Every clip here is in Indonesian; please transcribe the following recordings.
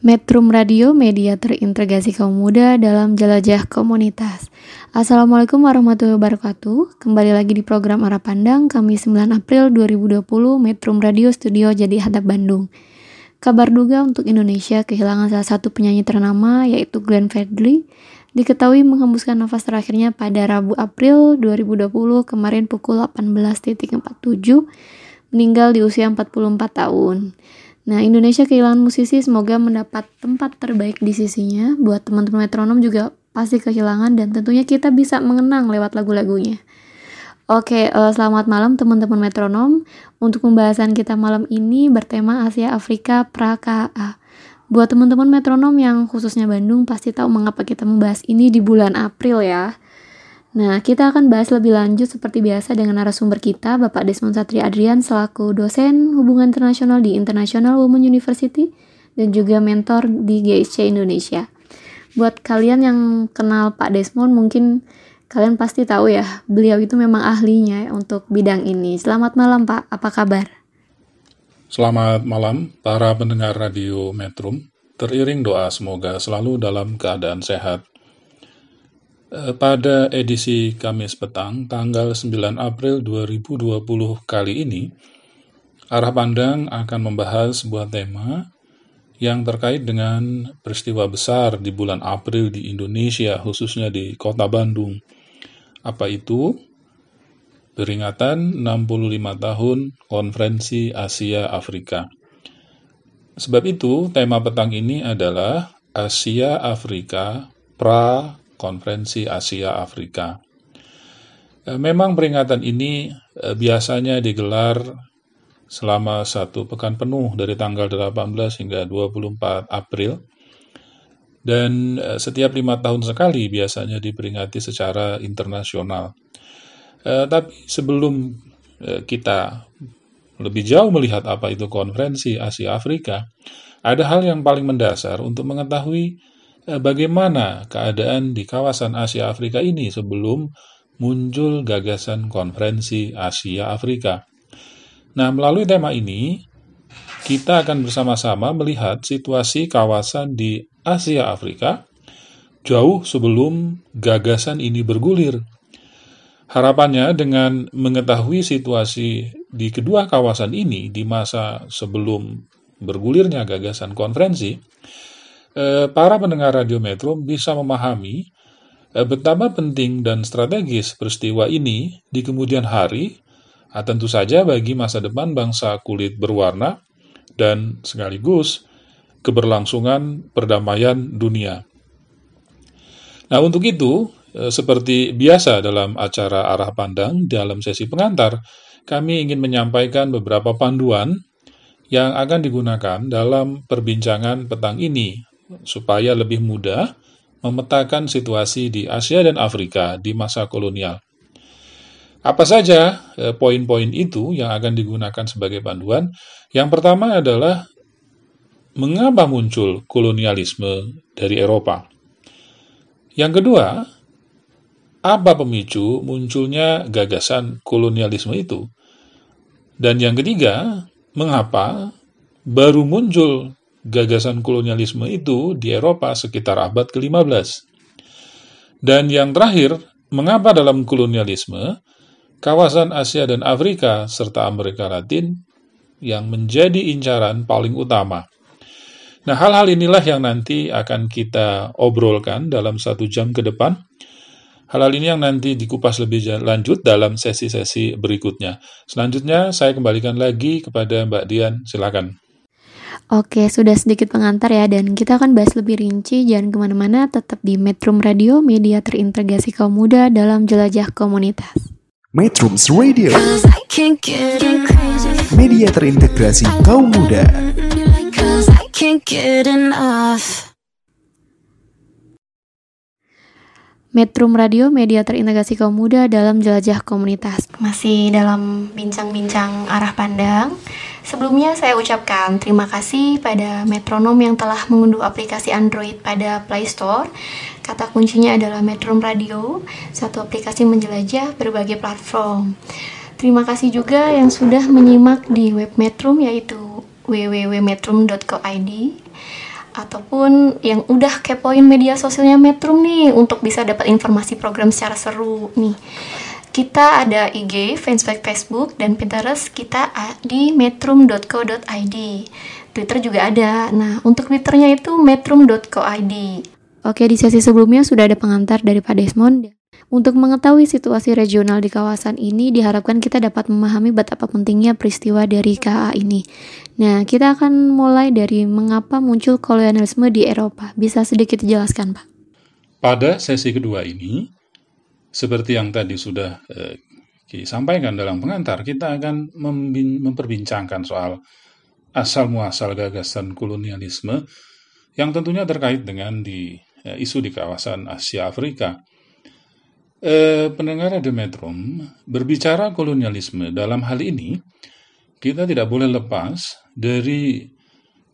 Metrum Radio, media terintegrasi kaum muda dalam jelajah komunitas. Assalamualaikum warahmatullahi wabarakatuh. Kembali lagi di program Arah Pandang, Kamis 9 April 2020, Metrum Radio Studio Jadi Hadap Bandung. Kabar duga untuk Indonesia kehilangan salah satu penyanyi ternama yaitu Glenn Fredly diketahui menghembuskan nafas terakhirnya pada Rabu April 2020 kemarin pukul 18.47 meninggal di usia 44 tahun. Nah, Indonesia kehilangan musisi semoga mendapat tempat terbaik di sisinya. Buat teman-teman metronom juga pasti kehilangan dan tentunya kita bisa mengenang lewat lagu-lagunya. Oke, eh, selamat malam teman-teman metronom. Untuk pembahasan kita malam ini bertema Asia Afrika Prakaa. Buat teman-teman metronom yang khususnya Bandung pasti tahu mengapa kita membahas ini di bulan April ya. Nah, kita akan bahas lebih lanjut seperti biasa dengan narasumber kita, Bapak Desmond Satria Adrian selaku dosen hubungan internasional di International Women University dan juga mentor di GSC Indonesia. Buat kalian yang kenal Pak Desmond, mungkin kalian pasti tahu ya, beliau itu memang ahlinya ya untuk bidang ini. Selamat malam Pak, apa kabar? Selamat malam para pendengar radio Metrum. Teriring doa semoga selalu dalam keadaan sehat. Eh, Pada edisi Kamis petang tanggal 9 April 2020 kali ini, Arah Pandang akan membahas sebuah tema yang terkait dengan peristiwa besar di bulan April di Indonesia, khususnya di kota Bandung. Apa itu? Peringatan 65 tahun Konferensi Asia Afrika. Sebab itu, tema petang ini adalah Asia Afrika pra Konferensi Asia Afrika. Eh, Memang peringatan ini eh, biasanya digelar selama satu pekan penuh dari tanggal 18 hingga 24 April dan eh, setiap lima tahun sekali biasanya diperingati secara internasional. Tapi sebelum kita lebih jauh melihat apa itu konferensi Asia Afrika, ada hal yang paling mendasar untuk mengetahui bagaimana keadaan di kawasan Asia Afrika ini sebelum muncul gagasan konferensi Asia Afrika. Nah, melalui tema ini, kita akan bersama-sama melihat situasi kawasan di Asia Afrika jauh sebelum gagasan ini bergulir. Harapannya dengan mengetahui situasi di kedua kawasan ini di masa sebelum bergulirnya gagasan konferensi, eh, para pendengar Radio Metro bisa memahami eh, betapa penting dan strategis peristiwa ini di kemudian hari, ah, tentu saja bagi masa depan bangsa kulit berwarna dan sekaligus keberlangsungan perdamaian dunia. Nah, untuk itu, eh, seperti biasa dalam acara arah pandang dalam sesi pengantar, kami ingin menyampaikan beberapa panduan yang akan digunakan dalam perbincangan petang ini supaya lebih mudah memetakan situasi di Asia dan Afrika di masa kolonial. Apa saja eh, poin-poin itu yang akan digunakan sebagai panduan? Yang pertama adalah mengapa muncul kolonialisme dari Eropa. Yang kedua, apa pemicu munculnya gagasan kolonialisme itu? Dan yang ketiga, mengapa baru muncul gagasan kolonialisme itu di Eropa sekitar abad ke-15? Dan yang terakhir, mengapa dalam kolonialisme kawasan Asia dan Afrika serta Amerika Latin yang menjadi incaran paling utama? Nah, hal-hal inilah yang nanti akan kita obrolkan dalam satu jam ke depan. Hal-hal ini yang nanti dikupas lebih lanjut dalam sesi-sesi berikutnya. Selanjutnya, saya kembalikan lagi kepada Mbak Dian. Silakan. Oke, sudah sedikit pengantar ya, dan kita akan bahas lebih rinci. Jangan ke mana-mana, tetap di Metrum Radio, media terintegrasi kaum muda dalam jelajah komunitas. Metrums Radio, media terintegrasi kaum muda. Metrum Radio, media terintegrasi kaum muda dalam jelajah komunitas. Masih dalam bincang-bincang arah pandang. Sebelumnya saya ucapkan terima kasih pada metronom yang telah mengunduh aplikasi Android pada Play Store. Kata kuncinya adalah Metrum Radio, satu aplikasi menjelajah berbagai platform. Terima kasih juga yang sudah menyimak di web Metrum yaitu www.metrum.co.id ataupun yang udah kepoin media sosialnya Metrum nih untuk bisa dapat informasi program secara seru nih. Kita ada IG, fanspage Facebook, dan Pinterest kita di metrum.co.id. Twitter juga ada. Nah, untuk Twitternya itu metrum.co.id. Oke, di sesi sebelumnya sudah ada pengantar dari Pak Desmond. Untuk mengetahui situasi regional di kawasan ini, diharapkan kita dapat memahami betapa pentingnya peristiwa dari KA ini. Nah, kita akan mulai dari mengapa muncul kolonialisme di Eropa. Bisa sedikit dijelaskan, Pak? Pada sesi kedua ini, seperti yang tadi sudah eh, disampaikan dalam pengantar, kita akan memperbincangkan soal asal-muasal gagasan kolonialisme yang tentunya terkait dengan di eh, isu di kawasan Asia Afrika. Eh, pendengar Radio Metrum, berbicara kolonialisme dalam hal ini, kita tidak boleh lepas dari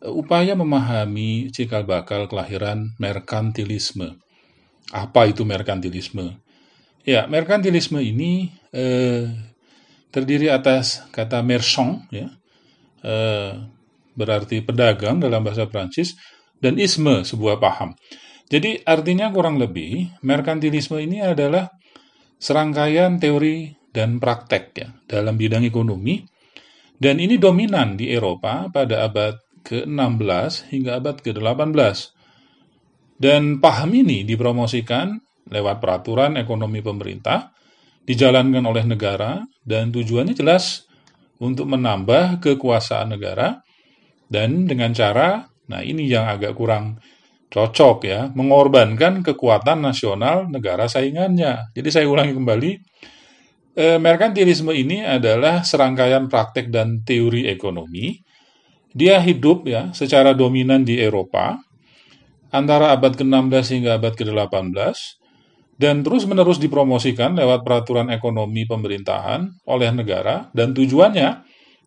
eh, upaya memahami cikal bakal kelahiran merkantilisme. Apa itu merkantilisme? Ya, merkantilisme ini eh, terdiri atas kata merchant, ya, eh, berarti pedagang dalam bahasa Prancis, dan isme, sebuah paham. Jadi artinya kurang lebih, merkantilisme ini adalah serangkaian teori dan praktek ya dalam bidang ekonomi, dan ini dominan di Eropa pada abad ke-16 hingga abad ke-18. Dan paham ini dipromosikan lewat peraturan ekonomi pemerintah, dijalankan oleh negara, dan tujuannya jelas untuk menambah kekuasaan negara, dan dengan cara, nah ini yang agak kurang cocok ya, mengorbankan kekuatan nasional negara saingannya. Jadi saya ulangi kembali, eh, merkantilisme ini adalah serangkaian praktek dan teori ekonomi. Dia hidup ya secara dominan di Eropa antara abad ke-16 hingga abad ke-18 dan terus-menerus dipromosikan lewat peraturan ekonomi pemerintahan oleh negara dan tujuannya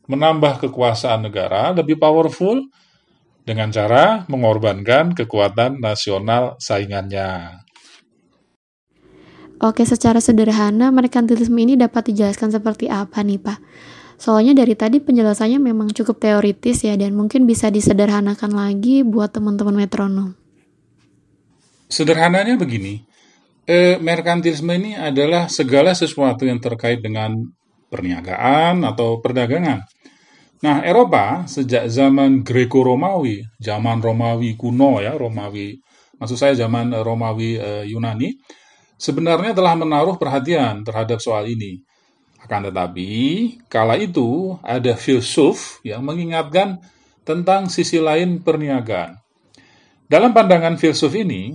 menambah kekuasaan negara lebih powerful dengan cara mengorbankan kekuatan nasional saingannya. Oke, secara sederhana merkantilisme ini dapat dijelaskan seperti apa nih, Pak? Soalnya dari tadi penjelasannya memang cukup teoritis ya dan mungkin bisa disederhanakan lagi buat teman-teman metronom. Sederhananya begini, eh, merkantilisme ini adalah segala sesuatu yang terkait dengan perniagaan atau perdagangan. Nah, Eropa sejak zaman Greco-Romawi, zaman Romawi kuno ya, Romawi, maksud saya zaman Romawi eh, Yunani, sebenarnya telah menaruh perhatian terhadap soal ini. Akan tetapi, kala itu ada filsuf yang mengingatkan tentang sisi lain perniagaan. Dalam pandangan filsuf ini,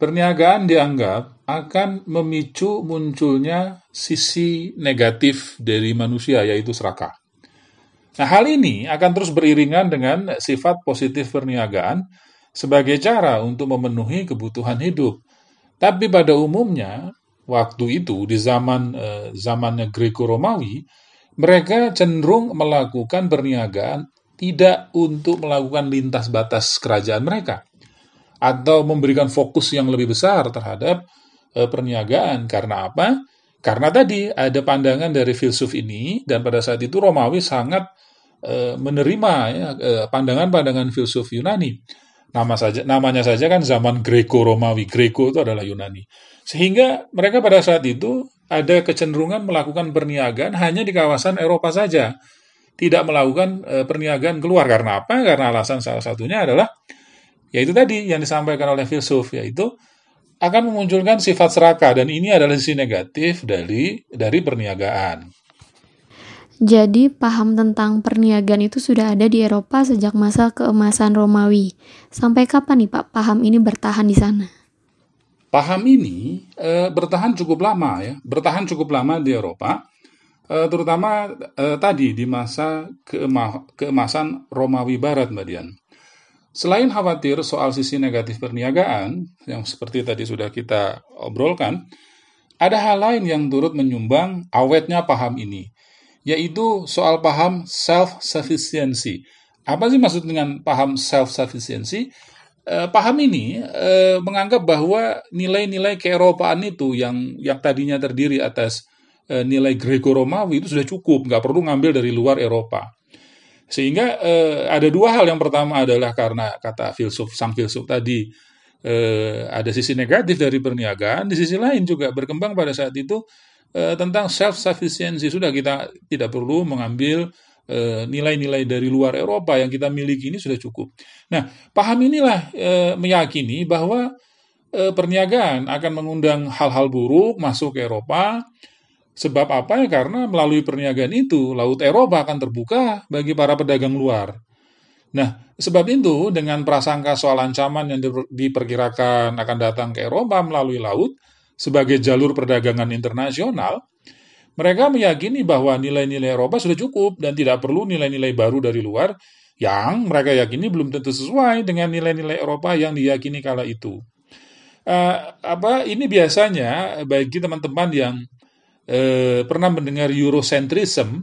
Perniagaan dianggap akan memicu munculnya sisi negatif dari manusia, yaitu serakah. Nah, hal ini akan terus beriringan dengan sifat positif perniagaan sebagai cara untuk memenuhi kebutuhan hidup. Tapi pada umumnya, waktu itu di zaman eh, zamannya Greco-Romawi, mereka cenderung melakukan perniagaan tidak untuk melakukan lintas batas kerajaan mereka, atau memberikan fokus yang lebih besar terhadap e, perniagaan. Karena apa? Karena tadi ada pandangan dari filsuf ini dan pada saat itu Romawi sangat e, menerima ya, pandangan-pandangan filsuf Yunani. Nama saja namanya saja kan zaman Greco-Romawi. Greco itu adalah Yunani. Sehingga mereka pada saat itu ada kecenderungan melakukan perniagaan hanya di kawasan Eropa saja. Tidak melakukan e, perniagaan keluar karena apa? Karena alasan salah satunya adalah yaitu tadi yang disampaikan oleh filsuf yaitu akan memunculkan sifat serakah dan ini adalah sisi negatif dari dari perniagaan. Jadi paham tentang perniagaan itu sudah ada di Eropa sejak masa keemasan Romawi. Sampai kapan nih Pak paham ini bertahan di sana? Paham ini e, bertahan cukup lama ya, bertahan cukup lama di Eropa, e, terutama e, tadi di masa keema, keemasan Romawi Barat, Mbak Dian. Selain khawatir soal sisi negatif perniagaan, yang seperti tadi sudah kita obrolkan, ada hal lain yang turut menyumbang awetnya paham ini, yaitu soal paham self-sufficiency. Apa sih maksud dengan paham self-sufficiency? Eh, paham ini eh, menganggap bahwa nilai-nilai keeropaan itu yang yang tadinya terdiri atas eh, nilai Greco-Romawi itu sudah cukup, nggak perlu ngambil dari luar Eropa. Sehingga eh, ada dua hal. Yang pertama adalah karena kata filsuf sang filsuf tadi eh, ada sisi negatif dari perniagaan, di sisi lain juga berkembang pada saat itu eh, tentang self sufficiency. Sudah kita tidak perlu mengambil eh, nilai-nilai dari luar Eropa yang kita miliki ini sudah cukup. Nah, paham inilah eh, meyakini bahwa eh, perniagaan akan mengundang hal-hal buruk masuk ke Eropa Sebab apa ya? Karena melalui perniagaan itu, Laut Eropa akan terbuka bagi para pedagang luar. Nah, sebab itu dengan prasangka soal ancaman yang diperkirakan akan datang ke Eropa melalui laut sebagai jalur perdagangan internasional, mereka meyakini bahwa nilai-nilai Eropa sudah cukup dan tidak perlu nilai-nilai baru dari luar yang mereka yakini belum tentu sesuai dengan nilai-nilai Eropa yang diyakini kala itu. Uh, apa ini biasanya bagi teman-teman yang eh, pernah mendengar Eurocentrism,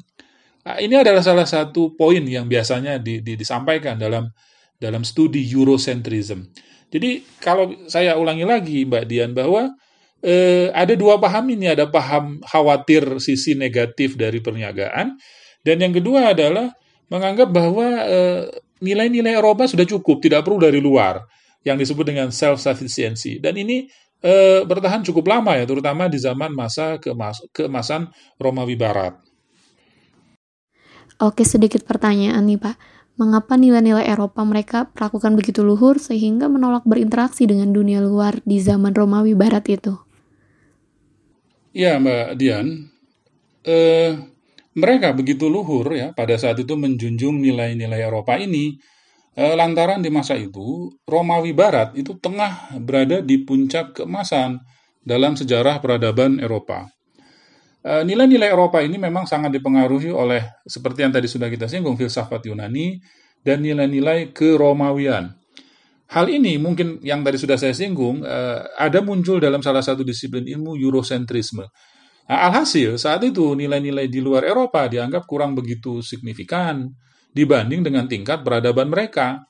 nah, ini adalah salah satu poin yang biasanya di, di, disampaikan dalam dalam studi Eurocentrism. Jadi kalau saya ulangi lagi Mbak Dian bahwa eh, ada dua paham ini, ada paham khawatir sisi negatif dari perniagaan, dan yang kedua adalah menganggap bahwa eh, nilai-nilai Eropa sudah cukup, tidak perlu dari luar, yang disebut dengan self-sufficiency. Dan ini e, bertahan cukup lama ya, terutama di zaman masa kemas keemasan Romawi Barat. Oke, sedikit pertanyaan nih Pak. Mengapa nilai-nilai Eropa mereka perlakukan begitu luhur sehingga menolak berinteraksi dengan dunia luar di zaman Romawi Barat itu? Ya Mbak Dian, eh, mereka begitu luhur ya pada saat itu menjunjung nilai-nilai Eropa ini lantaran di masa itu Romawi Barat itu tengah berada di puncak keemasan dalam sejarah peradaban Eropa. Eh, nilai-nilai Eropa ini memang sangat dipengaruhi oleh seperti yang tadi sudah kita singgung filsafat Yunani dan nilai-nilai keromawian. Hal ini mungkin yang tadi sudah saya singgung eh, ada muncul dalam salah satu disiplin ilmu Eurocentrisme. Nah, alhasil saat itu nilai-nilai di luar Eropa dianggap kurang begitu signifikan, dibanding dengan tingkat peradaban mereka.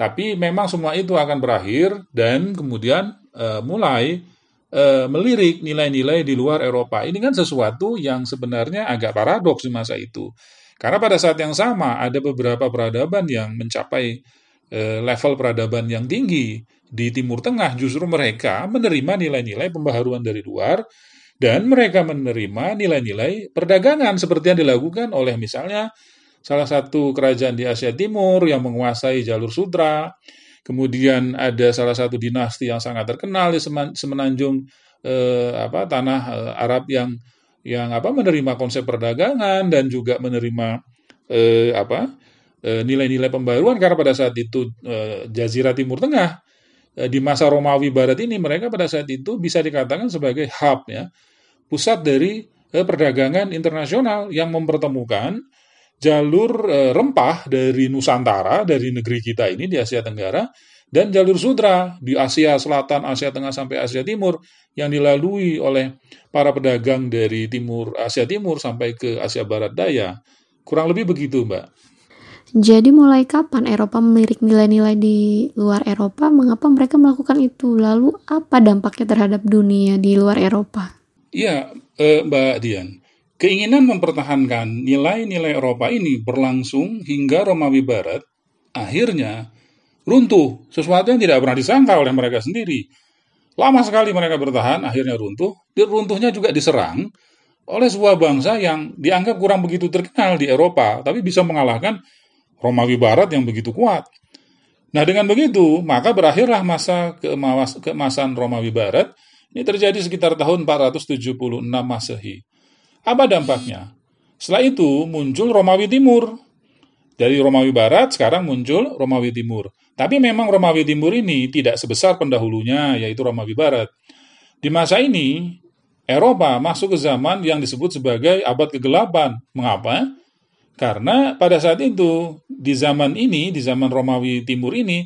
Tapi memang semua itu akan berakhir dan kemudian e, mulai e, melirik nilai-nilai di luar Eropa. Ini kan sesuatu yang sebenarnya agak paradoks di masa itu. Karena pada saat yang sama ada beberapa peradaban yang mencapai e, level peradaban yang tinggi di Timur Tengah. Justru mereka menerima nilai-nilai pembaharuan dari luar dan mereka menerima nilai-nilai perdagangan seperti yang dilakukan oleh misalnya salah satu kerajaan di Asia Timur yang menguasai jalur sutra. Kemudian ada salah satu dinasti yang sangat terkenal di semenanjung eh, apa tanah eh, Arab yang yang apa menerima konsep perdagangan dan juga menerima eh, apa eh, nilai-nilai pembaruan karena pada saat itu eh, Jazirah Timur Tengah eh, di masa Romawi Barat ini mereka pada saat itu bisa dikatakan sebagai hub ya pusat dari eh, perdagangan internasional yang mempertemukan jalur e, rempah dari Nusantara, dari negeri kita ini di Asia Tenggara, dan jalur sudra di Asia Selatan, Asia Tengah sampai Asia Timur yang dilalui oleh para pedagang dari timur Asia Timur sampai ke Asia Barat Daya. Kurang lebih begitu, Mbak. Jadi mulai kapan Eropa melirik nilai-nilai di luar Eropa? Mengapa mereka melakukan itu? Lalu apa dampaknya terhadap dunia di luar Eropa? Iya, eh, Mbak Dian. Keinginan mempertahankan nilai-nilai Eropa ini berlangsung hingga Romawi Barat akhirnya runtuh, sesuatu yang tidak pernah disangka oleh mereka sendiri. Lama sekali mereka bertahan, akhirnya runtuh, runtuhnya juga diserang oleh sebuah bangsa yang dianggap kurang begitu terkenal di Eropa, tapi bisa mengalahkan Romawi Barat yang begitu kuat. Nah dengan begitu, maka berakhirlah masa keemasan Romawi Barat, ini terjadi sekitar tahun 476 Masehi. Apa dampaknya? Setelah itu muncul Romawi Timur. Dari Romawi Barat sekarang muncul Romawi Timur. Tapi memang Romawi Timur ini tidak sebesar pendahulunya, yaitu Romawi Barat. Di masa ini, Eropa masuk ke zaman yang disebut sebagai abad kegelapan. Mengapa? Karena pada saat itu, di zaman ini, di zaman Romawi Timur ini,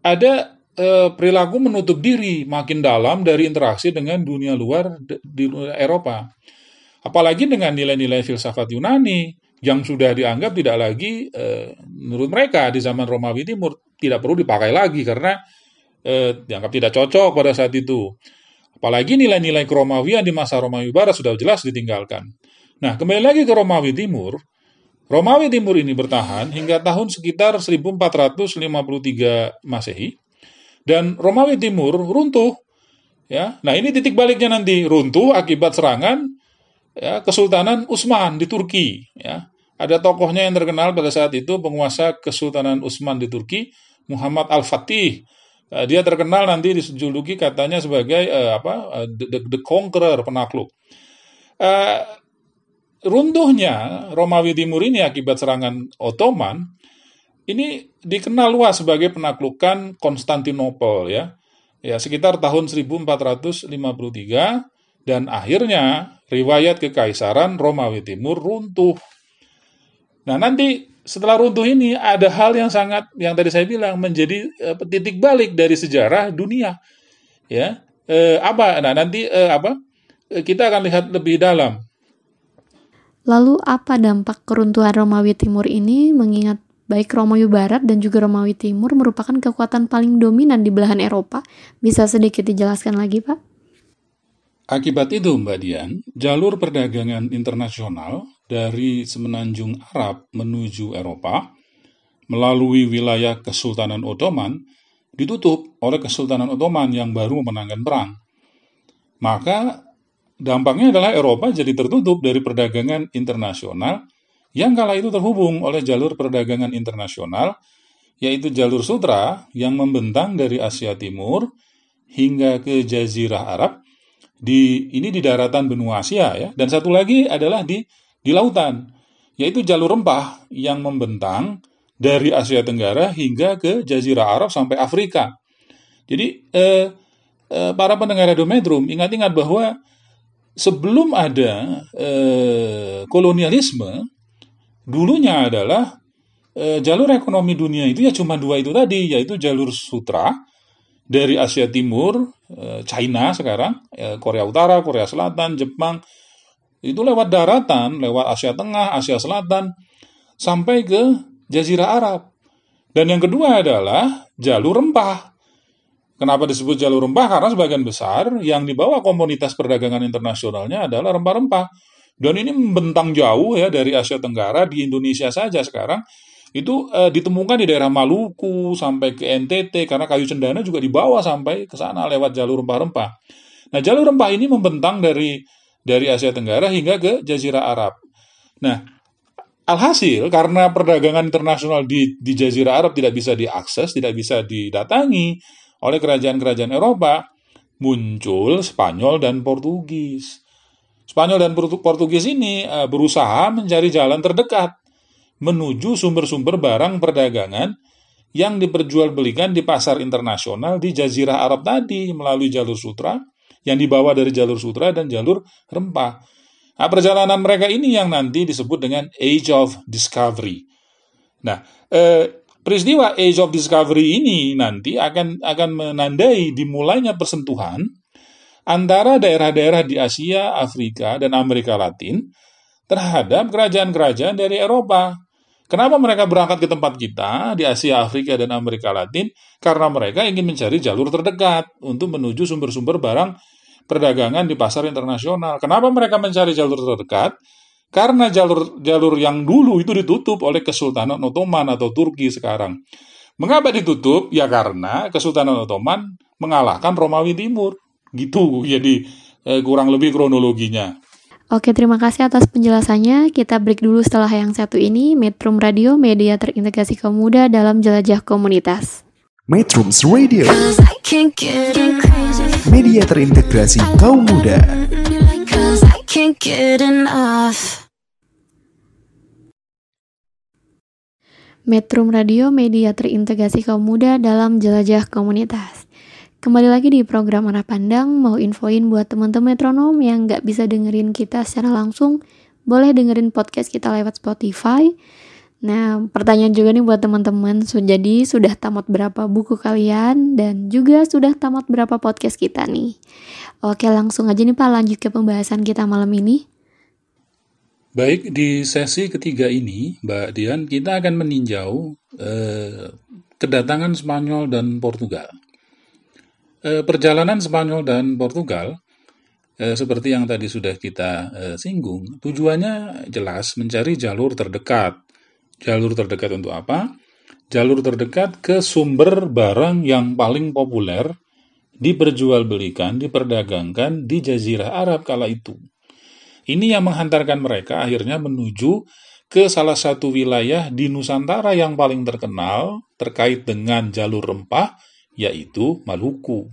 ada eh, perilaku menutup diri makin dalam dari interaksi dengan dunia luar d- di Eropa. Apalagi dengan nilai-nilai filsafat Yunani yang sudah dianggap tidak lagi eh, menurut mereka di zaman Romawi Timur tidak perlu dipakai lagi karena eh, dianggap tidak cocok pada saat itu. Apalagi nilai-nilai keromawian di masa Romawi Barat sudah jelas ditinggalkan. Nah, kembali lagi ke Romawi Timur. Romawi Timur ini bertahan hingga tahun sekitar 1453 Masehi dan Romawi Timur runtuh. Ya, nah ini titik baliknya nanti runtuh akibat serangan ya, Kesultanan Utsman di Turki. Ya, ada tokohnya yang terkenal pada saat itu penguasa Kesultanan Utsman di Turki, Muhammad Al Fatih. Eh, dia terkenal nanti dijuluki katanya sebagai eh, apa eh, the, the, conqueror penakluk. Eh, runtuhnya Romawi Timur ini akibat serangan Ottoman ini dikenal luas sebagai penaklukan Konstantinopel ya. Ya, sekitar tahun 1453 dan akhirnya riwayat kekaisaran Romawi Timur runtuh. Nah, nanti setelah runtuh ini ada hal yang sangat yang tadi saya bilang menjadi eh, titik balik dari sejarah dunia. Ya. Eh, apa? Nah, nanti eh, apa? Eh, kita akan lihat lebih dalam Lalu apa dampak keruntuhan Romawi Timur ini mengingat baik Romawi Barat dan juga Romawi Timur merupakan kekuatan paling dominan di belahan Eropa? Bisa sedikit dijelaskan lagi, Pak? Akibat itu, Mbak Dian, jalur perdagangan internasional dari semenanjung Arab menuju Eropa melalui wilayah Kesultanan Ottoman ditutup oleh Kesultanan Ottoman yang baru memenangkan perang. Maka dampaknya adalah Eropa jadi tertutup dari perdagangan internasional yang kala itu terhubung oleh jalur perdagangan internasional, yaitu jalur sutra yang membentang dari Asia Timur hingga ke Jazirah Arab, di ini di daratan benua Asia ya, dan satu lagi adalah di di lautan, yaitu jalur rempah yang membentang dari Asia Tenggara hingga ke Jazirah Arab sampai Afrika. Jadi eh, eh, para pendengar Radio Metrum ingat-ingat bahwa sebelum ada eh, kolonialisme, dulunya adalah eh, jalur ekonomi dunia itu ya cuma dua itu tadi, yaitu jalur sutra dari Asia Timur, eh, China sekarang, eh, Korea Utara, Korea Selatan, Jepang, itu lewat daratan, lewat Asia Tengah, Asia Selatan, sampai ke Jazirah Arab. Dan yang kedua adalah jalur rempah. Kenapa disebut jalur rempah? Karena sebagian besar yang dibawa komunitas perdagangan internasionalnya adalah rempah-rempah. Dan ini membentang jauh ya dari Asia Tenggara di Indonesia saja sekarang itu eh, ditemukan di daerah Maluku sampai ke NTT karena kayu cendana juga dibawa sampai ke sana lewat jalur rempah-rempah. Nah, jalur rempah ini membentang dari dari Asia Tenggara hingga ke Jazirah Arab. Nah, alhasil karena perdagangan internasional di di Jazirah Arab tidak bisa diakses, tidak bisa didatangi oleh kerajaan-kerajaan Eropa, muncul Spanyol dan Portugis. Spanyol dan Portugis ini uh, berusaha mencari jalan terdekat menuju sumber-sumber barang perdagangan yang diperjualbelikan di pasar internasional di Jazirah Arab tadi melalui jalur sutra yang dibawa dari jalur sutra dan jalur rempah. Nah, perjalanan mereka ini yang nanti disebut dengan Age of Discovery. Nah, eh, peristiwa Age of Discovery ini nanti akan akan menandai dimulainya persentuhan antara daerah-daerah di Asia, Afrika, dan Amerika Latin terhadap kerajaan-kerajaan dari Eropa. Kenapa mereka berangkat ke tempat kita di Asia, Afrika, dan Amerika Latin? Karena mereka ingin mencari jalur terdekat untuk menuju sumber-sumber barang perdagangan di pasar internasional. Kenapa mereka mencari jalur terdekat? Karena jalur jalur yang dulu itu ditutup oleh Kesultanan Ottoman atau Turki sekarang. Mengapa ditutup? Ya karena Kesultanan Ottoman mengalahkan Romawi Timur. Gitu, jadi eh, kurang lebih kronologinya. Oke, terima kasih atas penjelasannya. Kita break dulu setelah yang satu ini. Metrum Radio, media terintegrasi kaum muda dalam jelajah komunitas. Metrums Radio, media terintegrasi kaum muda. Metrum Radio, media terintegrasi kaum muda dalam jelajah komunitas. Kembali lagi di program Arah Pandang, mau infoin buat teman-teman metronom yang nggak bisa dengerin kita secara langsung, boleh dengerin podcast kita lewat Spotify. Nah, pertanyaan juga nih buat teman-teman. So, jadi sudah tamat berapa buku kalian dan juga sudah tamat berapa podcast kita nih. Oke, langsung aja nih Pak lanjut ke pembahasan kita malam ini. Baik, di sesi ketiga ini, Mbak Dian, kita akan meninjau eh, kedatangan Spanyol dan Portugal. Eh, perjalanan Spanyol dan Portugal, eh, seperti yang tadi sudah kita eh, singgung, tujuannya jelas mencari jalur terdekat. Jalur terdekat untuk apa? Jalur terdekat ke sumber barang yang paling populer diperjualbelikan, diperdagangkan di Jazirah Arab kala itu. Ini yang menghantarkan mereka akhirnya menuju ke salah satu wilayah di Nusantara yang paling terkenal terkait dengan jalur rempah, yaitu Maluku.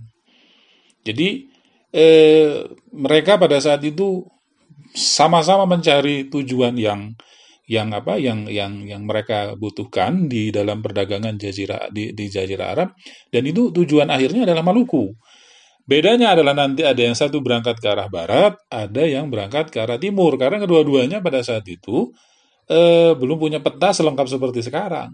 Jadi eh, mereka pada saat itu sama-sama mencari tujuan yang yang apa yang yang yang mereka butuhkan di dalam perdagangan jazirah di, di jazirah Arab dan itu tujuan akhirnya adalah Maluku. Bedanya adalah nanti ada yang satu berangkat ke arah barat, ada yang berangkat ke arah timur karena kedua-duanya pada saat itu eh, belum punya peta selengkap seperti sekarang.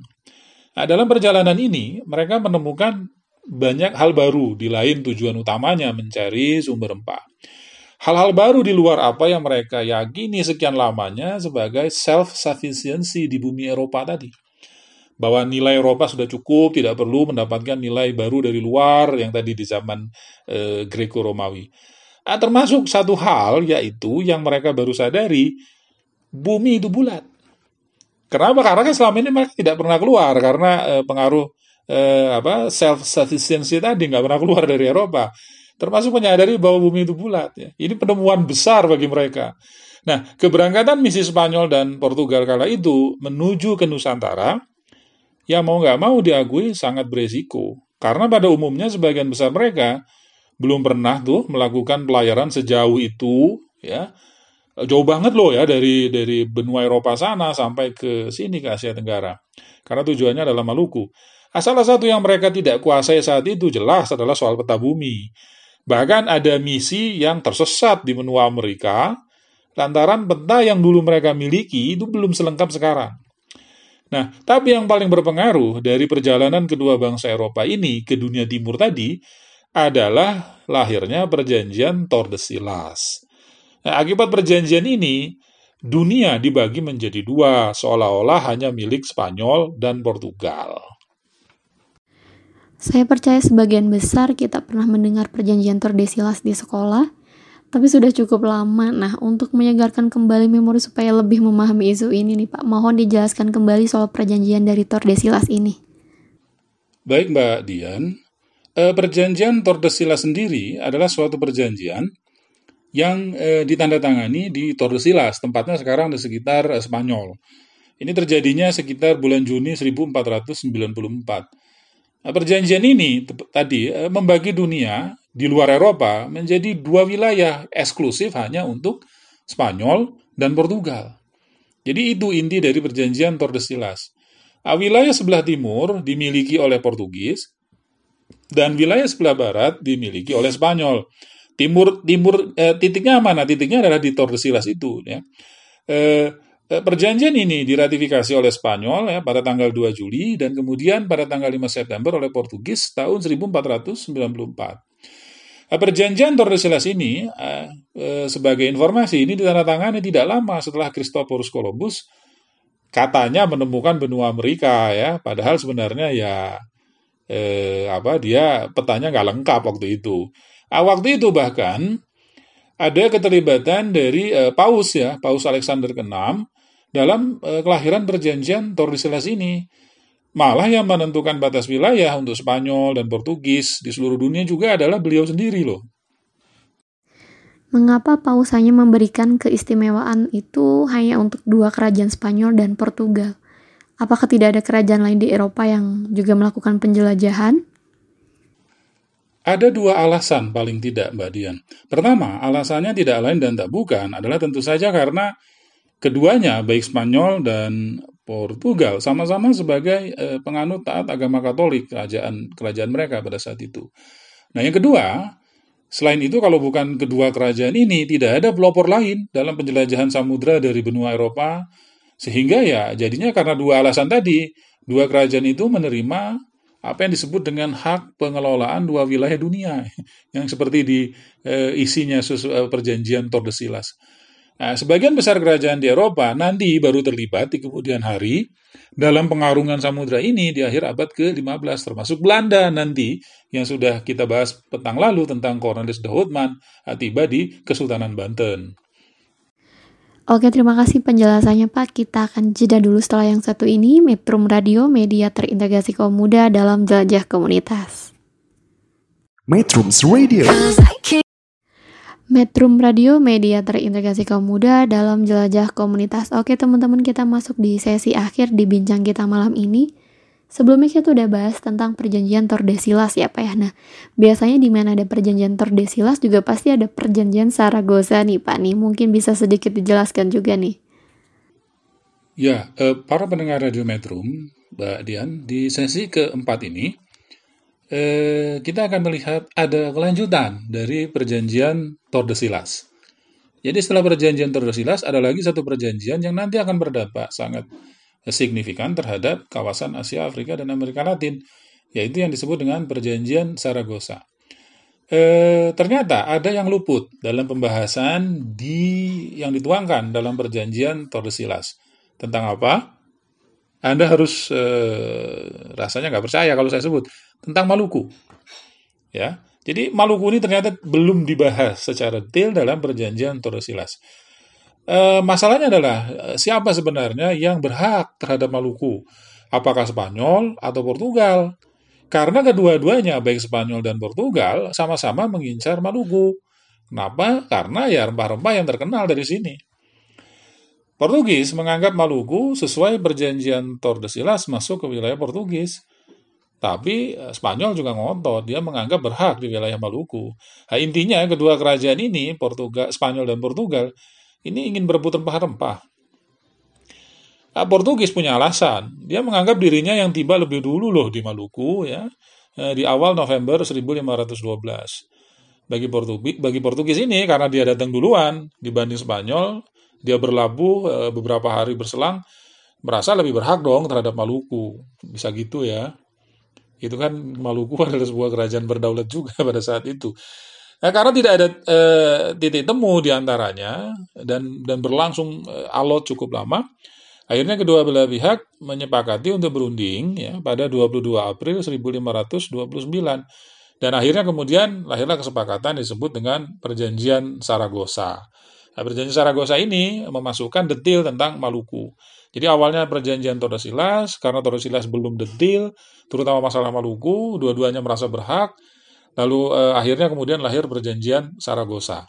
Nah, dalam perjalanan ini mereka menemukan banyak hal baru di lain tujuan utamanya mencari sumber rempah. Hal-hal baru di luar apa yang mereka yakini sekian lamanya sebagai self-sufficiency di bumi Eropa tadi bahwa nilai Eropa sudah cukup, tidak perlu mendapatkan nilai baru dari luar yang tadi di zaman e, Greco-Romawi. Nah, termasuk satu hal yaitu yang mereka baru sadari, bumi itu bulat. Kenapa? Karena kan selama ini mereka tidak pernah keluar karena e, pengaruh e, apa self sufficiency tadi nggak pernah keluar dari Eropa. Termasuk menyadari bahwa bumi itu bulat. Ya. Ini penemuan besar bagi mereka. Nah, keberangkatan misi Spanyol dan Portugal kala itu menuju ke Nusantara ya mau nggak mau diakui sangat beresiko. Karena pada umumnya sebagian besar mereka belum pernah tuh melakukan pelayaran sejauh itu, ya jauh banget loh ya dari dari benua Eropa sana sampai ke sini ke Asia Tenggara. Karena tujuannya adalah Maluku. Nah, salah satu yang mereka tidak kuasai saat itu jelas adalah soal peta bumi. Bahkan ada misi yang tersesat di benua Amerika lantaran peta yang dulu mereka miliki itu belum selengkap sekarang. Nah, tapi yang paling berpengaruh dari perjalanan kedua bangsa Eropa ini ke dunia timur tadi adalah lahirnya perjanjian Tordesillas. Nah, akibat perjanjian ini, dunia dibagi menjadi dua, seolah-olah hanya milik Spanyol dan Portugal. Saya percaya sebagian besar kita pernah mendengar perjanjian Tordesillas di sekolah, tapi sudah cukup lama. Nah, untuk menyegarkan kembali memori supaya lebih memahami isu ini nih Pak, mohon dijelaskan kembali soal perjanjian dari Tordesillas ini. Baik Mbak Dian, eh, perjanjian Tordesillas sendiri adalah suatu perjanjian yang eh, ditandatangani di Tordesillas, tempatnya sekarang di sekitar eh, Spanyol. Ini terjadinya sekitar bulan Juni 1494. Nah, perjanjian ini tadi eh, membagi dunia di luar Eropa menjadi dua wilayah eksklusif hanya untuk Spanyol dan Portugal. Jadi itu inti dari perjanjian Tordesillas. Nah, wilayah sebelah timur dimiliki oleh Portugis dan wilayah sebelah barat dimiliki oleh Spanyol. Timur timur eh, titiknya mana? Titiknya adalah di Tordesillas itu ya. Eh, eh perjanjian ini diratifikasi oleh Spanyol ya pada tanggal 2 Juli dan kemudian pada tanggal 5 September oleh Portugis tahun 1494. Eh, perjanjian Tordesillas ini, eh, eh, sebagai informasi, ini ditandatangani tidak lama setelah Christophorus Columbus katanya menemukan benua Amerika ya, padahal sebenarnya ya eh, apa dia petanya nggak lengkap waktu itu. Ah, waktu itu bahkan ada keterlibatan dari eh, Paus ya, Paus Alexander ke-6 dalam eh, kelahiran perjanjian Tordesillas ini. Malah yang menentukan batas wilayah untuk Spanyol dan Portugis di seluruh dunia juga adalah beliau sendiri loh. Mengapa Paus hanya memberikan keistimewaan itu hanya untuk dua kerajaan Spanyol dan Portugal? Apakah tidak ada kerajaan lain di Eropa yang juga melakukan penjelajahan? Ada dua alasan paling tidak, Mbak Dian. Pertama, alasannya tidak lain dan tak bukan adalah tentu saja karena keduanya, baik Spanyol dan Portugal sama-sama sebagai eh, penganut taat agama Katolik kerajaan kerajaan mereka pada saat itu. Nah, yang kedua, Selain itu, kalau bukan kedua kerajaan ini, tidak ada pelopor lain dalam penjelajahan samudra dari benua Eropa, sehingga ya jadinya karena dua alasan tadi, dua kerajaan itu menerima apa yang disebut dengan hak pengelolaan dua wilayah dunia, yang seperti di e, isinya susu, e, perjanjian Tordesillas. Nah, sebagian besar kerajaan di Eropa nanti baru terlibat di kemudian hari dalam pengarungan samudra ini di akhir abad ke-15, termasuk Belanda nanti yang sudah kita bahas petang lalu tentang Cornelis de Houtman tiba di Kesultanan Banten. Oke, terima kasih penjelasannya Pak. Kita akan jeda dulu setelah yang satu ini, Metrum Radio, media terintegrasi kaum muda dalam jelajah komunitas. Metrums Radio Metrum Radio, media terintegrasi kaum muda dalam jelajah komunitas. Oke teman-teman kita masuk di sesi akhir di bincang kita malam ini. Sebelumnya kita udah bahas tentang perjanjian Tordesillas ya Pak ya. Nah, biasanya di mana ada perjanjian Tordesillas juga pasti ada perjanjian Saragossa nih Pak nih. Mungkin bisa sedikit dijelaskan juga nih. Ya, eh, para pendengar Radio Metrum, Mbak Dian, di sesi keempat ini, eh, kita akan melihat ada kelanjutan dari perjanjian Tordesillas. Jadi setelah perjanjian Tordesillas ada lagi satu perjanjian yang nanti akan berdampak sangat signifikan terhadap kawasan Asia, Afrika, dan Amerika Latin, yaitu yang disebut dengan perjanjian Saragossa. E, ternyata ada yang luput dalam pembahasan di yang dituangkan dalam perjanjian Tordesillas. Tentang apa? Anda harus e, rasanya nggak percaya kalau saya sebut tentang Maluku. Ya, jadi Maluku ini ternyata belum dibahas secara detail dalam perjanjian Tordesillas. E, masalahnya adalah siapa sebenarnya yang berhak terhadap Maluku? Apakah Spanyol atau Portugal? Karena kedua-duanya, baik Spanyol dan Portugal, sama-sama mengincar Maluku. Kenapa? Karena ya rempah-rempah yang terkenal dari sini. Portugis menganggap Maluku sesuai perjanjian Tordesillas masuk ke wilayah Portugis. Tapi Spanyol juga ngotot, dia menganggap berhak di wilayah Maluku. Nah, intinya kedua kerajaan ini, Portugal, Spanyol dan Portugal, ini ingin berebut rempah-rempah. Nah, Portugis punya alasan. Dia menganggap dirinya yang tiba lebih dulu loh di Maluku ya, di awal November 1512. Bagi Portugis, bagi Portugis ini karena dia datang duluan dibanding Spanyol, dia berlabuh beberapa hari berselang, merasa lebih berhak dong terhadap Maluku. Bisa gitu ya. Itu kan Maluku adalah sebuah kerajaan berdaulat juga pada saat itu. Nah, karena tidak ada e, titik temu di antaranya dan dan berlangsung e, alot cukup lama, akhirnya kedua belah pihak menyepakati untuk berunding ya pada 22 April 1529 dan akhirnya kemudian lahirlah kesepakatan disebut dengan Perjanjian Saragossa. Nah, perjanjian Saragossa ini memasukkan detail tentang Maluku. Jadi awalnya perjanjian Tordesillas, karena Tordesillas belum detail, terutama masalah Maluku, dua-duanya merasa berhak, lalu eh, akhirnya kemudian lahir perjanjian Saragossa.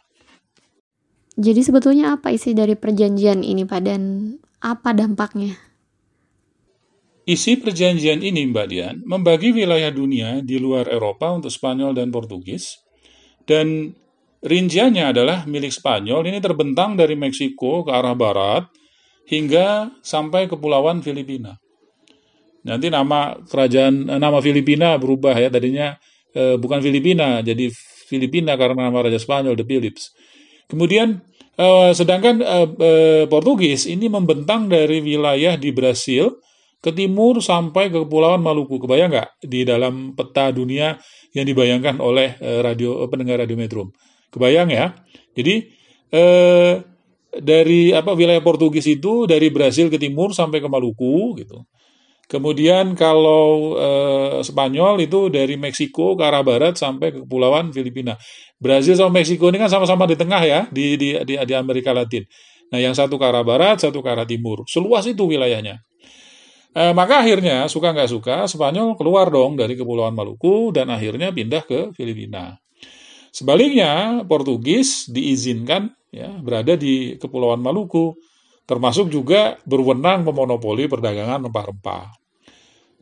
Jadi sebetulnya apa isi dari perjanjian ini Pak dan apa dampaknya? Isi perjanjian ini Mbak Dian membagi wilayah dunia di luar Eropa untuk Spanyol dan Portugis dan rinciannya adalah milik Spanyol ini terbentang dari Meksiko ke arah barat hingga sampai kepulauan Filipina. Nanti nama kerajaan nama Filipina berubah ya tadinya eh, bukan Filipina jadi Filipina karena nama raja Spanyol The Philips. Kemudian eh, sedangkan eh, eh, Portugis ini membentang dari wilayah di Brasil ke timur sampai ke kepulauan Maluku. Kebayang nggak di dalam peta dunia yang dibayangkan oleh eh, radio eh, pendengar radio Metro? Kebayang ya? Jadi eh, dari apa wilayah Portugis itu dari Brasil ke timur sampai ke Maluku gitu. Kemudian kalau eh, Spanyol itu dari Meksiko ke arah barat sampai ke kepulauan Filipina. Brasil sama Meksiko ini kan sama-sama di tengah ya di, di di di Amerika Latin. Nah, yang satu ke arah barat, satu ke arah timur. Seluas itu wilayahnya. Eh, maka akhirnya suka nggak suka Spanyol keluar dong dari kepulauan Maluku dan akhirnya pindah ke Filipina. Sebaliknya Portugis diizinkan ya berada di kepulauan Maluku termasuk juga berwenang memonopoli perdagangan rempah-rempah.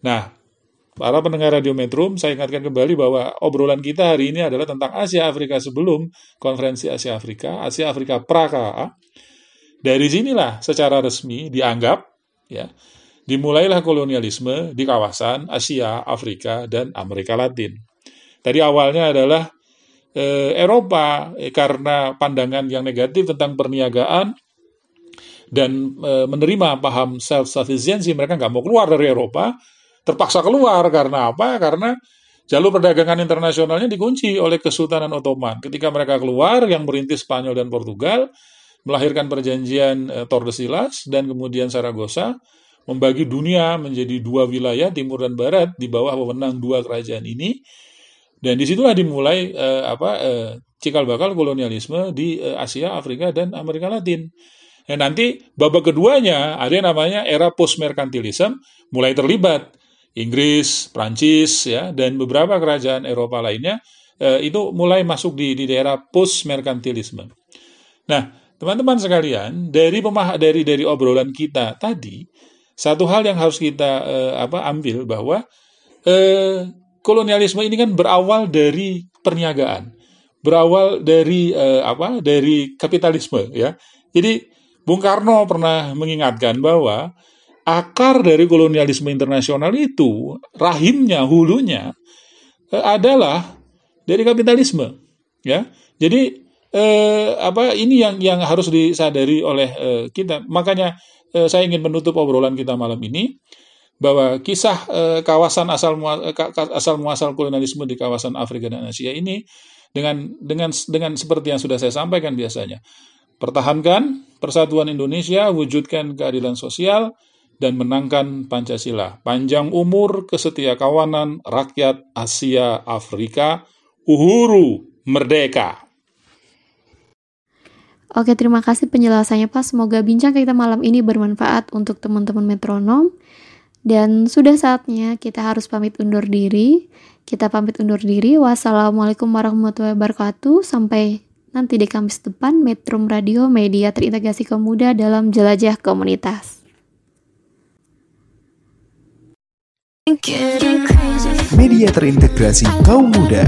Nah, para pendengar Radio Metrum, saya ingatkan kembali bahwa obrolan kita hari ini adalah tentang Asia Afrika sebelum konferensi Asia Afrika, Asia Afrika Praka. Dari sinilah secara resmi dianggap ya dimulailah kolonialisme di kawasan Asia, Afrika, dan Amerika Latin. Tadi awalnya adalah eh, Eropa eh, karena pandangan yang negatif tentang perniagaan dan eh, menerima paham self sufficiency mereka nggak mau keluar dari Eropa terpaksa keluar. Karena apa? Karena jalur perdagangan internasionalnya dikunci oleh Kesultanan Ottoman. Ketika mereka keluar yang merintis Spanyol dan Portugal melahirkan perjanjian eh, Tordesillas dan kemudian Saragossa membagi dunia menjadi dua wilayah timur dan barat di bawah wewenang dua kerajaan ini. Dan di situlah dimulai eh, apa eh, cikal bakal kolonialisme di eh, Asia, Afrika dan Amerika Latin. Dan nanti babak keduanya ada yang namanya era post merkantilisme mulai terlibat Inggris, Prancis ya dan beberapa kerajaan Eropa lainnya eh, itu mulai masuk di di daerah post merkantilisme. Nah, teman-teman sekalian, dari pemah dari dari obrolan kita tadi satu hal yang harus kita eh, apa ambil bahwa eh, kolonialisme ini kan berawal dari perniagaan, berawal dari eh, apa dari kapitalisme ya. Jadi Bung Karno pernah mengingatkan bahwa akar dari kolonialisme internasional itu rahimnya hulunya eh, adalah dari kapitalisme ya. Jadi eh, apa ini yang yang harus disadari oleh eh, kita. Makanya eh, saya ingin menutup obrolan kita malam ini bahwa kisah eh, kawasan asal mua, eh, asal muasal kolonialisme di kawasan Afrika dan Asia ini dengan dengan dengan seperti yang sudah saya sampaikan biasanya pertahankan persatuan Indonesia wujudkan keadilan sosial dan menangkan Pancasila panjang umur kesetia kawanan rakyat Asia Afrika uhuru merdeka Oke, terima kasih penjelasannya Pak. Semoga bincang kita malam ini bermanfaat untuk teman-teman metronom. Dan sudah saatnya kita harus pamit undur diri. Kita pamit undur diri. Wassalamualaikum warahmatullahi wabarakatuh. Sampai nanti di Kamis depan Metro Radio Media Terintegrasi Kaum Muda dalam Jelajah Komunitas. Media terintegrasi kaum muda.